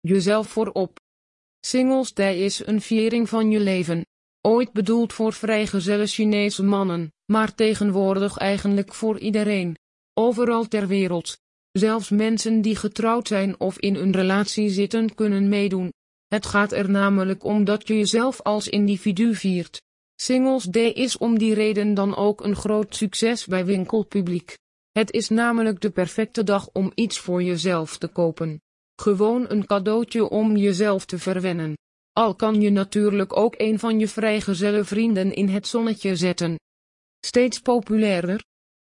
jezelf voorop. Singles Day is een viering van je leven. Ooit bedoeld voor vrijgezelle Chinese mannen, maar tegenwoordig eigenlijk voor iedereen. Overal ter wereld. Zelfs mensen die getrouwd zijn of in een relatie zitten kunnen meedoen. Het gaat er namelijk om dat je jezelf als individu viert. Singles Day is om die reden dan ook een groot succes bij winkelpubliek. Het is namelijk de perfecte dag om iets voor jezelf te kopen. Gewoon een cadeautje om jezelf te verwennen. Al kan je natuurlijk ook een van je vrijgezelle vrienden in het zonnetje zetten. Steeds populairder.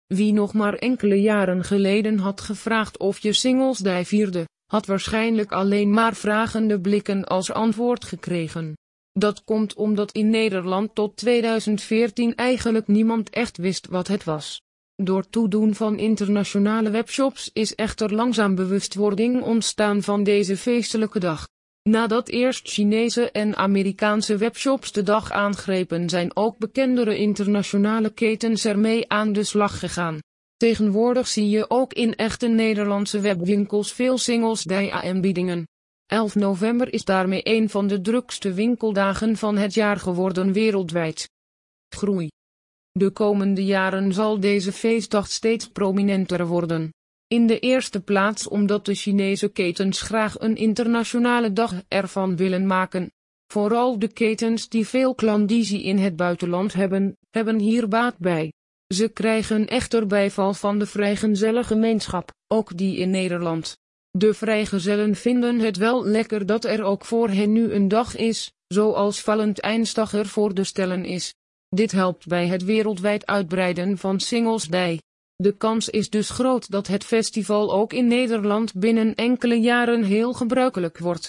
Wie nog maar enkele jaren geleden had gevraagd of je Singles Day vierde, had waarschijnlijk alleen maar vragende blikken als antwoord gekregen. Dat komt omdat in Nederland tot 2014 eigenlijk niemand echt wist wat het was. Door toedoen van internationale webshops is echter langzaam bewustwording ontstaan van deze feestelijke dag. Nadat eerst Chinese en Amerikaanse webshops de dag aangrepen zijn ook bekendere internationale ketens ermee aan de slag gegaan. Tegenwoordig zie je ook in echte Nederlandse webwinkels veel Singles Day aanbiedingen. 11 november is daarmee een van de drukste winkeldagen van het jaar geworden wereldwijd. Groei. De komende jaren zal deze feestdag steeds prominenter worden. In de eerste plaats omdat de Chinese ketens graag een internationale dag ervan willen maken. Vooral de ketens die veel klandizie in het buitenland hebben, hebben hier baat bij. Ze krijgen echter bijval van de vrijgezellengemeenschap, ook die in Nederland. De vrijgezellen vinden het wel lekker dat er ook voor hen nu een dag is, zoals Valentijnsdag er voor de stellen is. Dit helpt bij het wereldwijd uitbreiden van Singles Day. De kans is dus groot dat het festival ook in Nederland binnen enkele jaren heel gebruikelijk wordt.